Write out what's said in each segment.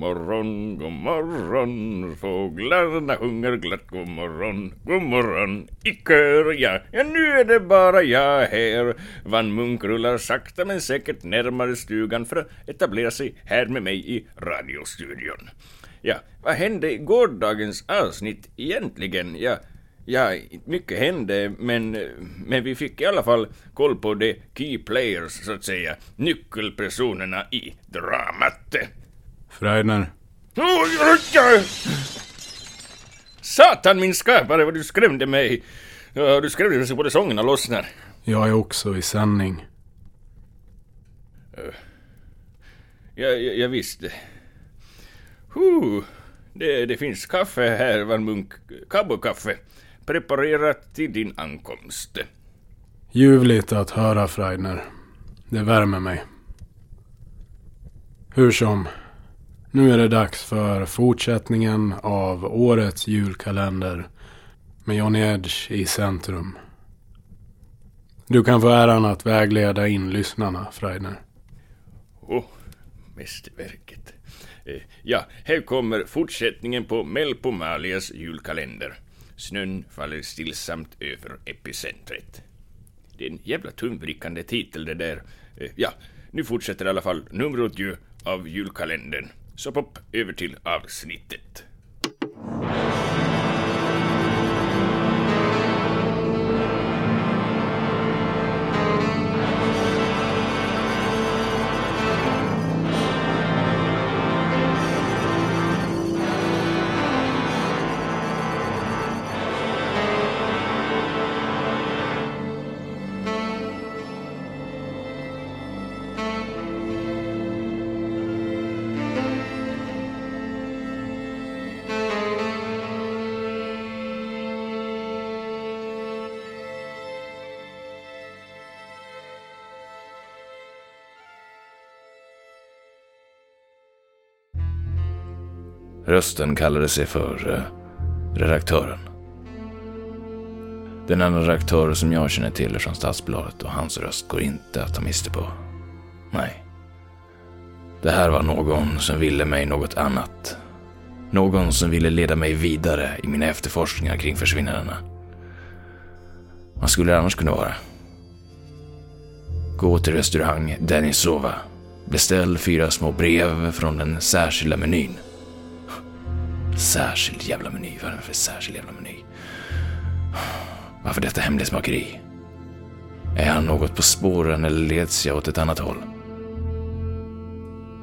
God morgon, god morgon. Fåglarna sjunger glatt god morgon, god morgon. I kör ja, ja nu är det bara jag här. Van Munk rullar sakta men säkert närmare stugan för att etablera sig här med mig i radiostudion. Ja, vad hände i gårdagens avsnitt egentligen? Ja, Ja, mycket hände, men, men vi fick i alla fall koll på de key players, så att säga, nyckelpersonerna i dramat. Freidner. Satan min skapare vad du skrämde mig! Du skrämde mig så både sångerna lossnar. Jag är också i sändning. Ja, ja, ja visst. Huh. Det, det finns kaffe här, Van Munk. Cowboykaffe preparerat till din ankomst. Ljuvligt att höra, Freidner. Det värmer mig. Hur som. Nu är det dags för fortsättningen av årets julkalender med Johnny Edge i centrum. Du kan få äran att vägleda in lyssnarna, Freidner. Oh, mästerverket. Eh, ja, här kommer fortsättningen på Melpomalias julkalender. Snön faller stillsamt över epicentret. Det är en jävla tungvrickande titel det där. Eh, ja, nu fortsätter i alla fall numret ju av julkalendern. Så pop över till avsnittet. Rösten kallade sig för eh, redaktören. Den enda redaktör som jag känner till är från Stadsbladet och hans röst går inte att ta miste på. Nej. Det här var någon som ville mig något annat. Någon som ville leda mig vidare i mina efterforskningar kring försvinnandena. Vad skulle det annars kunna vara? Gå till restaurang Denisova. Beställ fyra små brev från den särskilda menyn. Särskild jävla meny. Vad är det för särskild jävla meny? Varför detta hemlighetsmakeri? Är han något på spåren eller leds jag åt ett annat håll?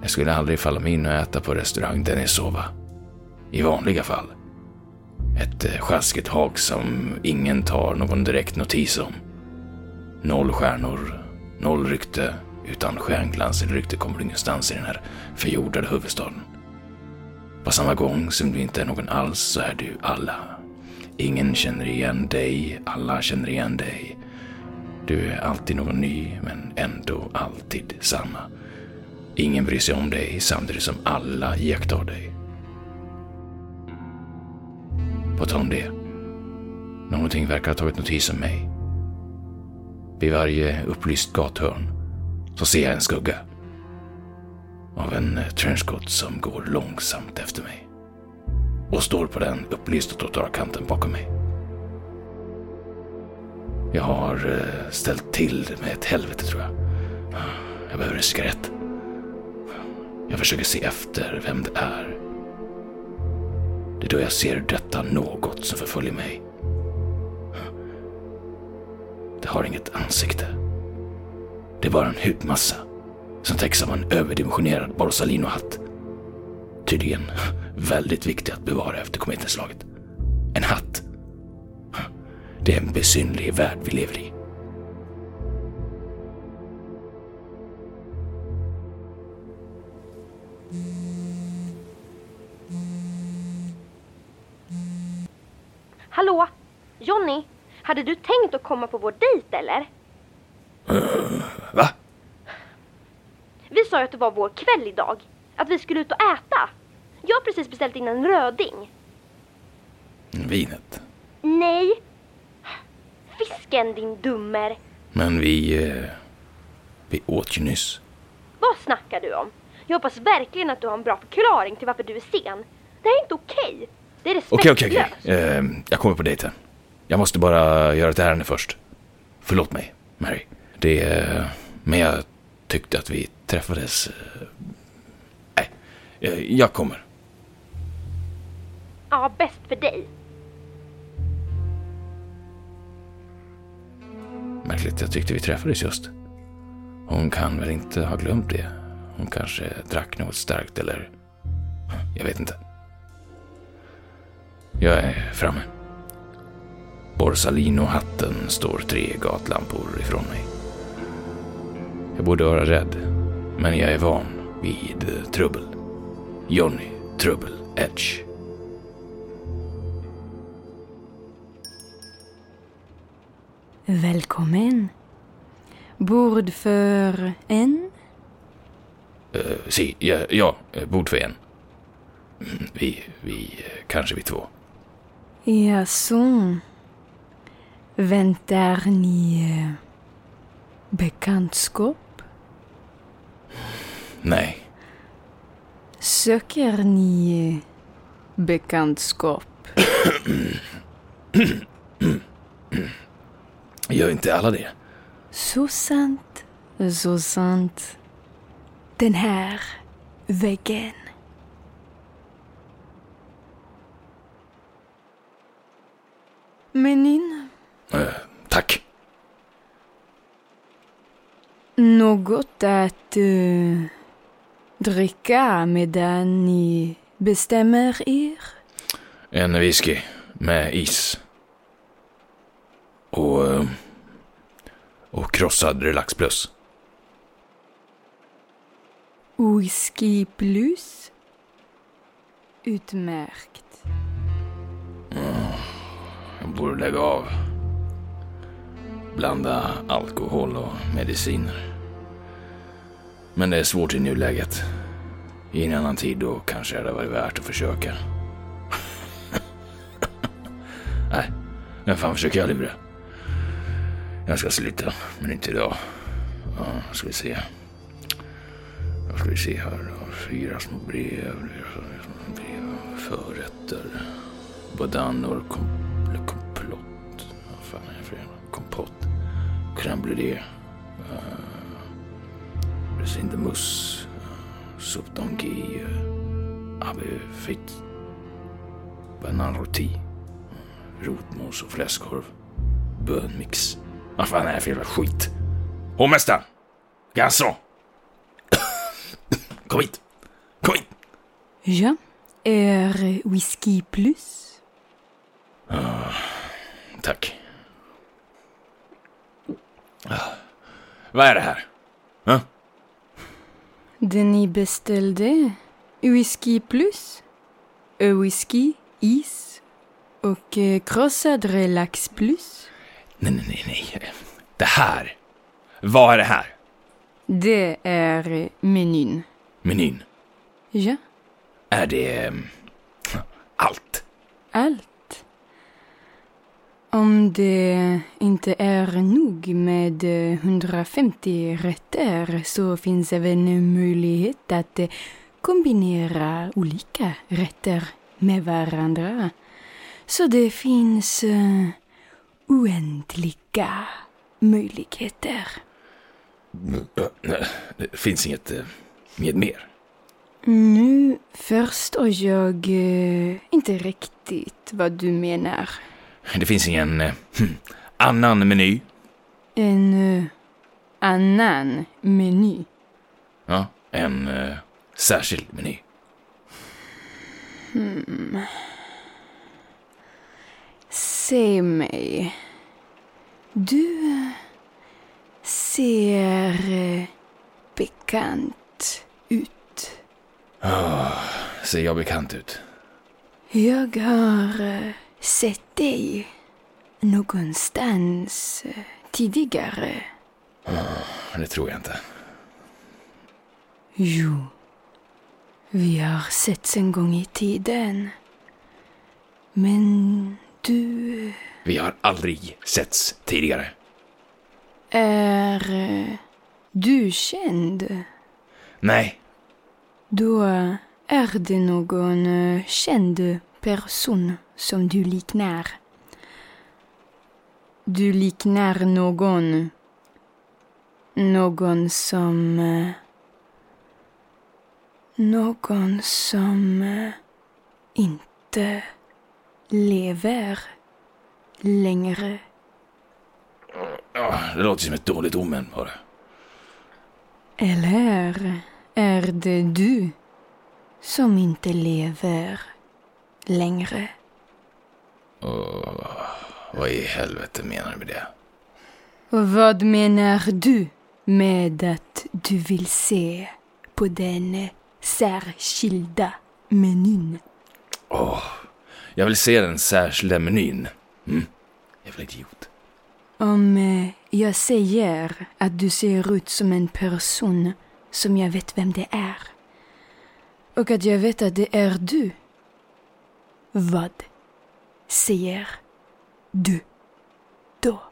Jag skulle aldrig falla mig in och äta på restaurang Denisova. I vanliga fall. Ett eh, sjaskigt hak som ingen tar någon direkt notis om. Noll stjärnor, noll rykte. Utan stjärnglans eller rykte kommer du ingenstans i den här förjordade huvudstaden. På samma gång som du inte är någon alls så är du alla. Ingen känner igen dig, alla känner igen dig. Du är alltid någon ny, men ändå alltid samma. Ingen bryr sig om dig samtidigt som alla iakttar dig. På tal om det. Någonting verkar ha tagit notis om mig. Vid varje upplyst gathörn så ser jag en skugga av en eh, trenchcoat som går långsamt efter mig och står på den upplysta trottoarkanten bakom mig. Jag har eh, ställt till med ett helvete tror jag. Jag behöver en cigarett. Jag försöker se efter vem det är. Det är då jag ser detta något som förföljer mig. Det har inget ansikte. Det är bara en hudmassa som täcks av en överdimensionerad Borsalino-hatt. Tydligen väldigt viktig att bevara efter kometnedslaget. En hatt. Det är en besynlig värld vi lever i. Hallå? Johnny? Hade du tänkt att komma på vår dejt eller? Uh, va? Vi sa ju att det var vår kväll idag. Att vi skulle ut och äta. Jag har precis beställt in en röding. Vinet? Nej. Fisken din dummer. Men vi... Eh, vi åt ju nyss. Vad snackar du om? Jag hoppas verkligen att du har en bra förklaring till varför du är sen. Det här är inte okej. Det är Okej, respektlöst. okej, okej. Eh, Jag kommer på dejten. Jag måste bara göra ett ärende först. Förlåt mig, Mary. Det är... Men jag tyckte att vi träffades... eh, Nej, eh, jag kommer. Ja, bäst för dig. Märkligt, jag tyckte vi träffades just. Hon kan väl inte ha glömt det. Hon kanske drack något starkt eller... Jag vet inte. Jag är framme. Borsalino-hatten står tre gatlampor ifrån mig. Jag borde vara rädd, men jag är van vid trubbel. Johnny Trubbel Edge. Välkommen. Bord för en? Uh, si, ja, ja, eh, bord för en. Mm, Vi, vi, eh, kanske vi två. Jaså. Väntar ni bekantskap? Nej, Söker ni eh, bekantskap? gör inte alla det? Så sant, så sant. Den här väggen. Menyn? Eh, tack. Något att eh, dricka medan ni bestämmer er? En whisky med is. Och... eh, Och krossad Relax Plus. Whisky plus? Utmärkt. Jag borde lägga av. Blanda alkohol och mediciner. Men det är svårt i nuläget. I en annan tid då kanske det hade varit värt att försöka. Nej, vem fan försöker jag lura? Jag ska sluta, men inte idag. Ja, ska vi se. Vad ska vi se här då? Fyra små brev. brev förrätter. Badannor. Kom, komplott. Vad fan är det för jävla kompott? Crème Uh, Resin de mousse. Uh, soupe d'anguille. Uh, Abefit. Bananroti. Rotmos och fläskkorv. Bönmix. Vad fan är det för jävla skit? Hovmästaren! Garçon! Kom hit! Kom hit! Ja, är whisky plus? Tack. Ah, Vad är det här? Det ni beställde? Whisky plus? Ö, Whisky, is och eh, krossad relax plus? Nej, nej, nej, nej. Det här. Vad är det här? Det är eh, menyn. Menyn. Ja, Är det... allt? allt. Om det inte är nog med eh, 150 rätter så finns det väl en möjlighet att eh, kombinera olika rätter med varandra. Så det finns eh, oändliga möjligheter. Det finns inget, eh, inget mer. Nu förstår jag eh, inte riktigt vad du menar. Det finns ingen eh, hm, annan meny. En eh, annan meny. Ja, en eh, särskild meny. Se mig. Du ser bekant ut. Ser jag bekant ut? Jag har sett dig någonstans eh, tidigare. Det tror jag inte. Jo, vi har setts en gång i tiden. Men du Vi har aldrig setts tidigare. är... eh, Du känd? Nej, Då är det någon eh, känd person som du liknar. Du liknar någon. Någon som... eh, Någon som eh, inte lever längre. Ja, det låter som ett dåligt omen bara. Eller är det du som inte lever längre? Och vad i helvete menar du med det? Och vad menar du med att du vill se på den särskilda menyn? Åh, jag vill se den särskilda menyn. Mm, jävla idiot. Om eh, jag säger att du ser ut som en person som jag vet vem det är och att jag vet att det är du. Vad säger du då?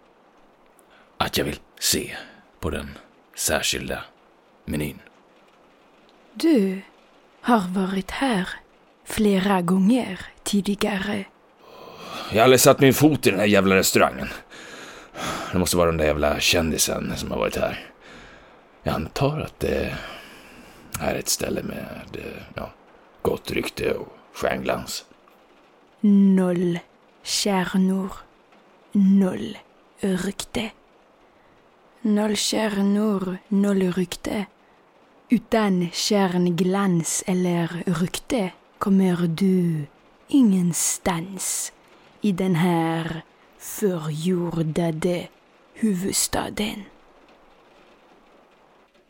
Att jag vill se på den särskilda menyn. Du har varit här flera gånger tidigare. Jag har aldrig satt min fot i den här jävla restaurangen. Det måste vara den där jävla kändisen som har varit här. Jag antar att det är ett ställe med eh, ja, gott rykte och stjärnglans. Noll stjärnor, noll rykte. Noll stjärnor, noll rykte. Utan stjärnglans eller rykte kommer du ingenstans i den här förjordade huvudstaden.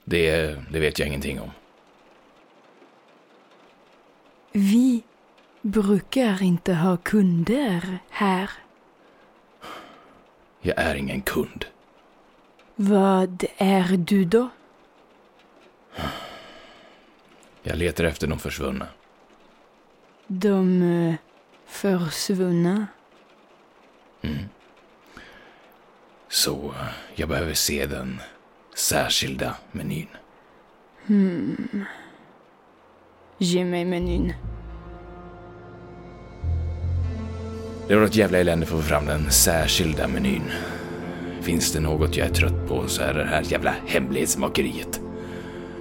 Det, det vet jag ingenting om. Vi brukar inte ha kunder här. Jag är ingen kund. Vad är du då? Jag letar efter de försvunna. De eh, försvunna. Så eh, jag behöver se den särskilda menyn. Ge mig menyn. Det var ett jävla elände för att få fram den särskilda menyn. Finns det något jag är trött på så är det här jävla hemlighetsmakeriet.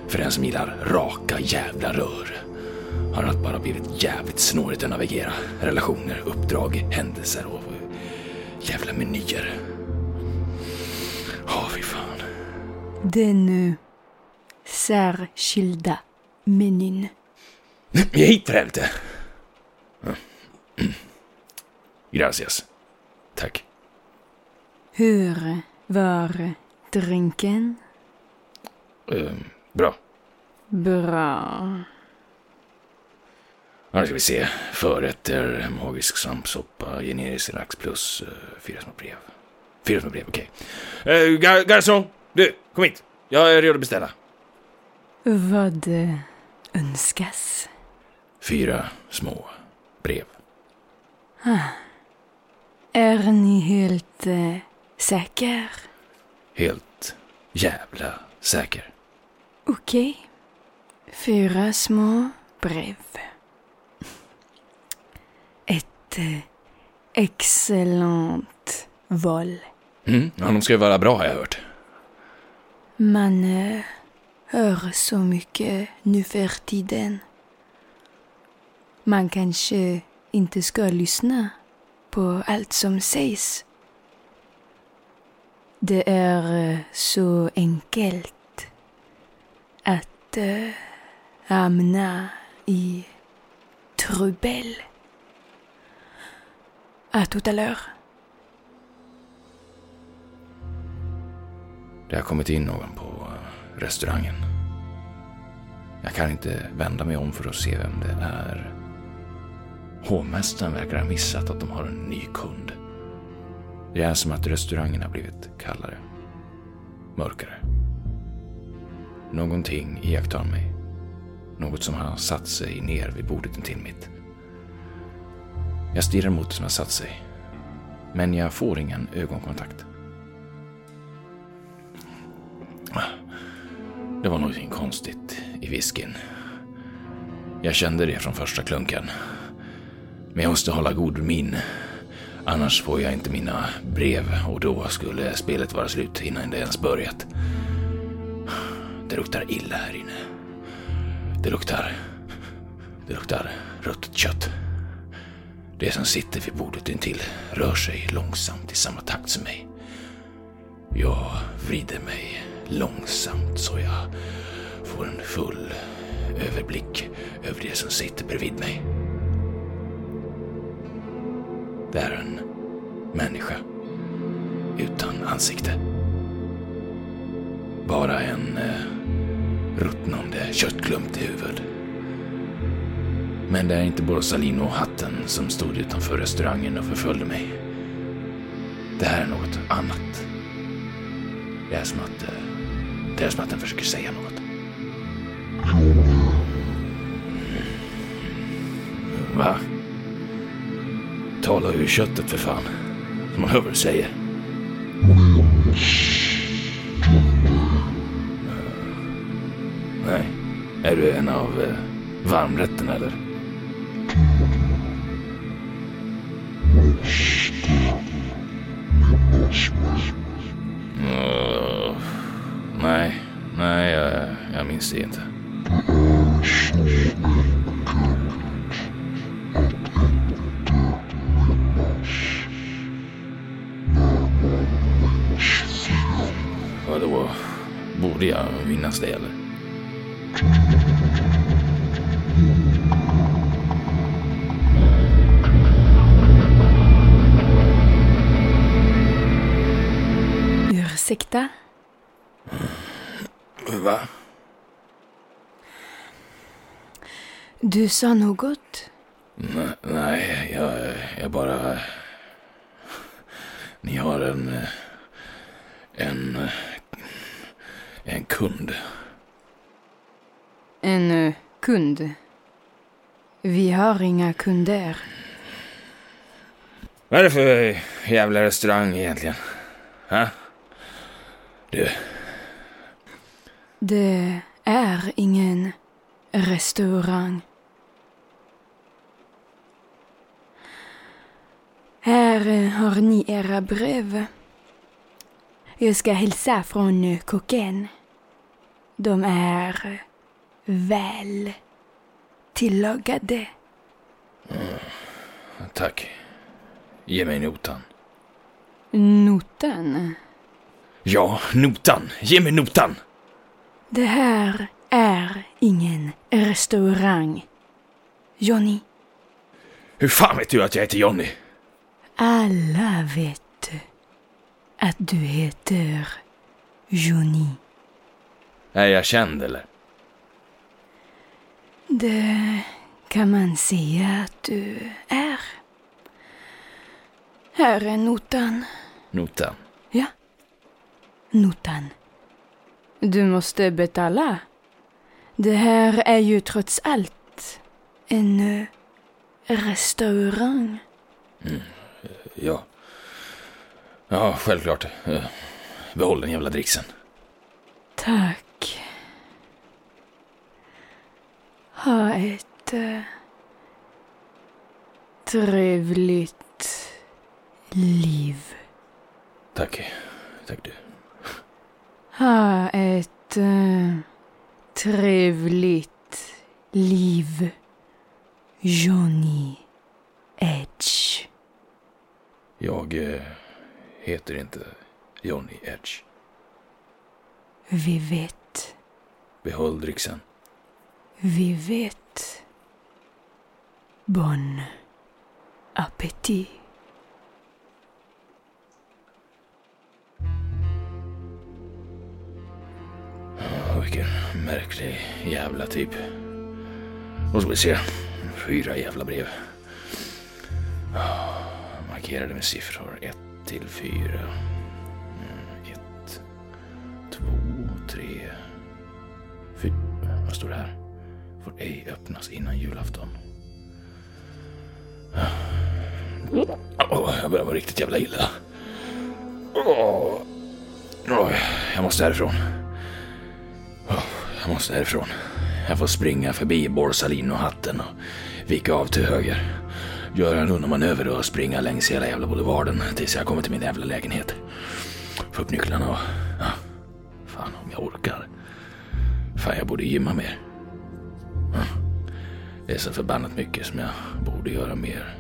För den som gillar raka jävla rör har allt bara blivit jävligt snårigt att navigera. Relationer, uppdrag, händelser och jävla menyer. Ja, fy fan. Den särskilda menyn. Ge hit för helvete! Gracias. Tack. Hur var drinken? Eh, bra. Bra. Nu ska vi se. Förrätter, magisk svampsoppa, generisk lax plus uh, fyra små brev. Fyra små brev, okej. Okay. Uh, gar! Du, kom hit. Jag är redo att beställa. Vad eh, önskas? Fyra små brev. Är ni helt eh, säker? Helt jävla säker. Okej. Fyra små brev. Ett eh, excellent val. Mm, ja, de ska ju vara bra har jag hört. Man eh, hör så mycket nu för tiden. Man kanske inte ska lyssna på allt som sägs. Det är eh, så enkelt att eh, äh, hamna i trubbel. À tout à l'heure. Det har kommit in någon på eh, restaurangen. Jag kan inte vända mig om för att se vem det är. Hovmästaren verkar ha missat att de har en ny kund. Det är som att restaurangen har blivit kallare. Mörkare. Någonting iakttar mig. Något som har satt sig ner vid bordet intill mitt. Jag stirrar mot det som har satt sig. Men jag får ingen ögonkontakt. Det var någonting konstigt i whiskyn. Jag kände det från första klunken. Men jag måste hålla god min. Annars får jag inte mina brev och då skulle spelet vara slut innan det ens börjat. Det luktar illa här inne. Det luktar... Det luktar ruttet kött. Det som sitter vid bordet intill rör sig långsamt i samma takt som mig. Jag vrider mig långsamt så jag får en full överblick över det som sitter bredvid mig. Det är en människa utan ansikte. Bara en eh, ruttnande köttklump i huvud. Men det är inte Borsalino-hatten som stod utanför restaurangen och förföljde mig. Det här är något annat. Det är som att, eh, det är som att den försöker säga något. Va? Tala ur köttet för fan. Som man hör vad du säger. Nej. Är du en av eh, varmrätterna eller? Nej, nej, jag, jag minns det inte. Borde jag minnas det eller? Ursäkta? Va? Du sa något? Nej, nej jag, jag bara... Ni har en... En... En kund. En eh, kund. Vi har inga kunder. Vad är det för jävla restaurang egentligen? Ha? Du, Det är ingen restaurang. Här eh, har ni era brev. Jag ska hälsa från eh, kocken. De är väl tillagade. tack. Ge mig notan. Notan. Ja, notan. Ge mig notan. Det här är ingen restaurang. Johnny, Hur fan vet du att jag heter Johnny? alla vet att du heter Johnny. Är jag känd eller? Det kan man säga att du är. Här är notan. Notan. Ja, notan. Du måste betala. Det här är ju trots allt en eh, restaurang. Ja. Ja, självklart. Eh, Behåll den jävla dricksen. Tack. Ha ett eh, trevligt liv. Tack. Tack du. Ha ett eh, trevligt liv. Johnny Edge. Jag eh, heter inte Johnny Edge. Vi vet, Behåll dricksen. vi vet. Bon appétit. Vilken märklig jävla typ. Då ska vi se. Fyra jävla brev. Markerade med siffror 1 till 4. Fy... Vad står det här? Får ej öppnas innan julafton. Åh, jag börjar vara riktigt jävla illa. Oh, oh, jag måste härifrån. Jag måste härifrån. Jag får springa förbi Borsalino-hatten och vika av till höger. Göra en undermanöver och springa längs hela jävla boulevarden tills jag kommer till min jävla lägenhet. Få upp nycklarna och... jag borde gymma mer. Det är så förbannat mycket som jag borde göra mer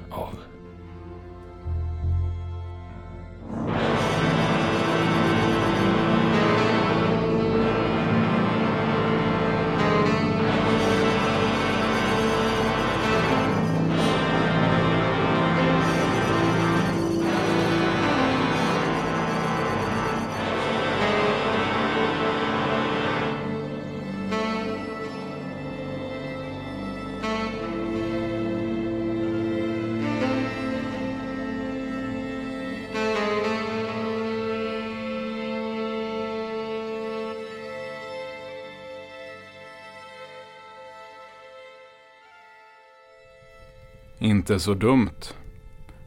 Inte så dumt.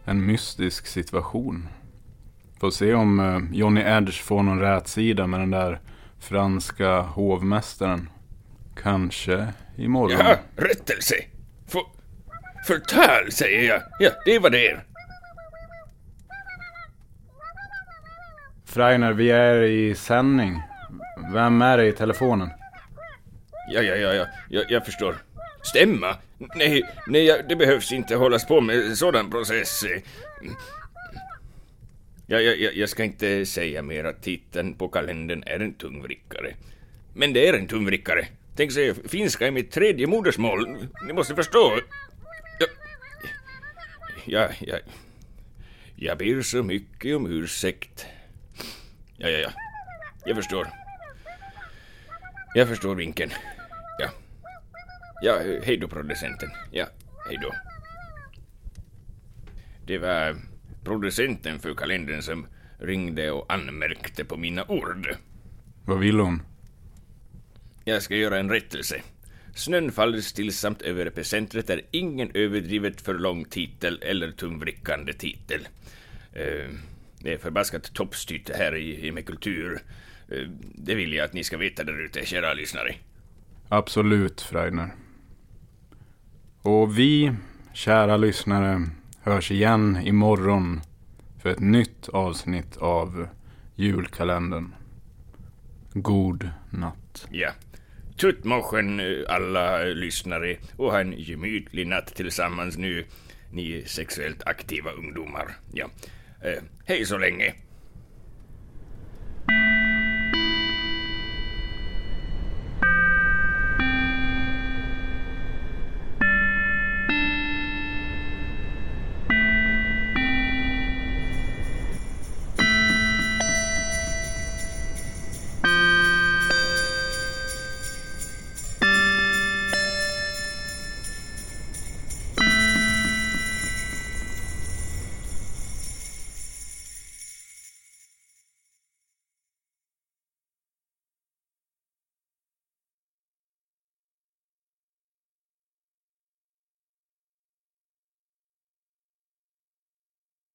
En mystisk situation. Får se om eh, Johnny Edge får någon rätsida med den där franska hovmästaren. Kanske imorgon. Ja, rättelse. För, förtal säger jag. Ja, det var det är. Freiner, vi är i sändning. Vem är det i telefonen? Ja, ja, ja, ja, jag, jag förstår. Stämma? Nej, nej, det behövs inte hållas på med sådan process. Jag, jag, jag ska inte säga mer att titeln på kalendern är en tungvrickare. Men det är en tungvrickare. Tänk sig, finska är mitt tredje modersmål. Ni måste förstå. Ja, ja. Jag ber så mycket om ursäkt. Ja, ja, ja. Jag förstår. Jag förstår vinken. Ja. Hej då producenten. Ja, hej då. Det var producenten för kalendern som ringde och anmärkte på mina ord. Vad vill hon? Jag ska göra en rättelse. Snön faller stillsamt över epicentret är ingen överdrivet för lång titel eller tungvrickande titel. Eh, det är förbaskat toppstyrt här i, i med kultur. Eh, det vill jag att ni ska veta där ute, kära lyssnare. Absolut, Freiner. Och vi, kära lyssnare, hörs igen imorgon för ett nytt avsnitt av julkalendern. God natt. Ja. Tuttmochen alla lyssnare och ha en gemytlig natt tillsammans nu, ni sexuellt aktiva ungdomar. Ja. Eh, hej så länge.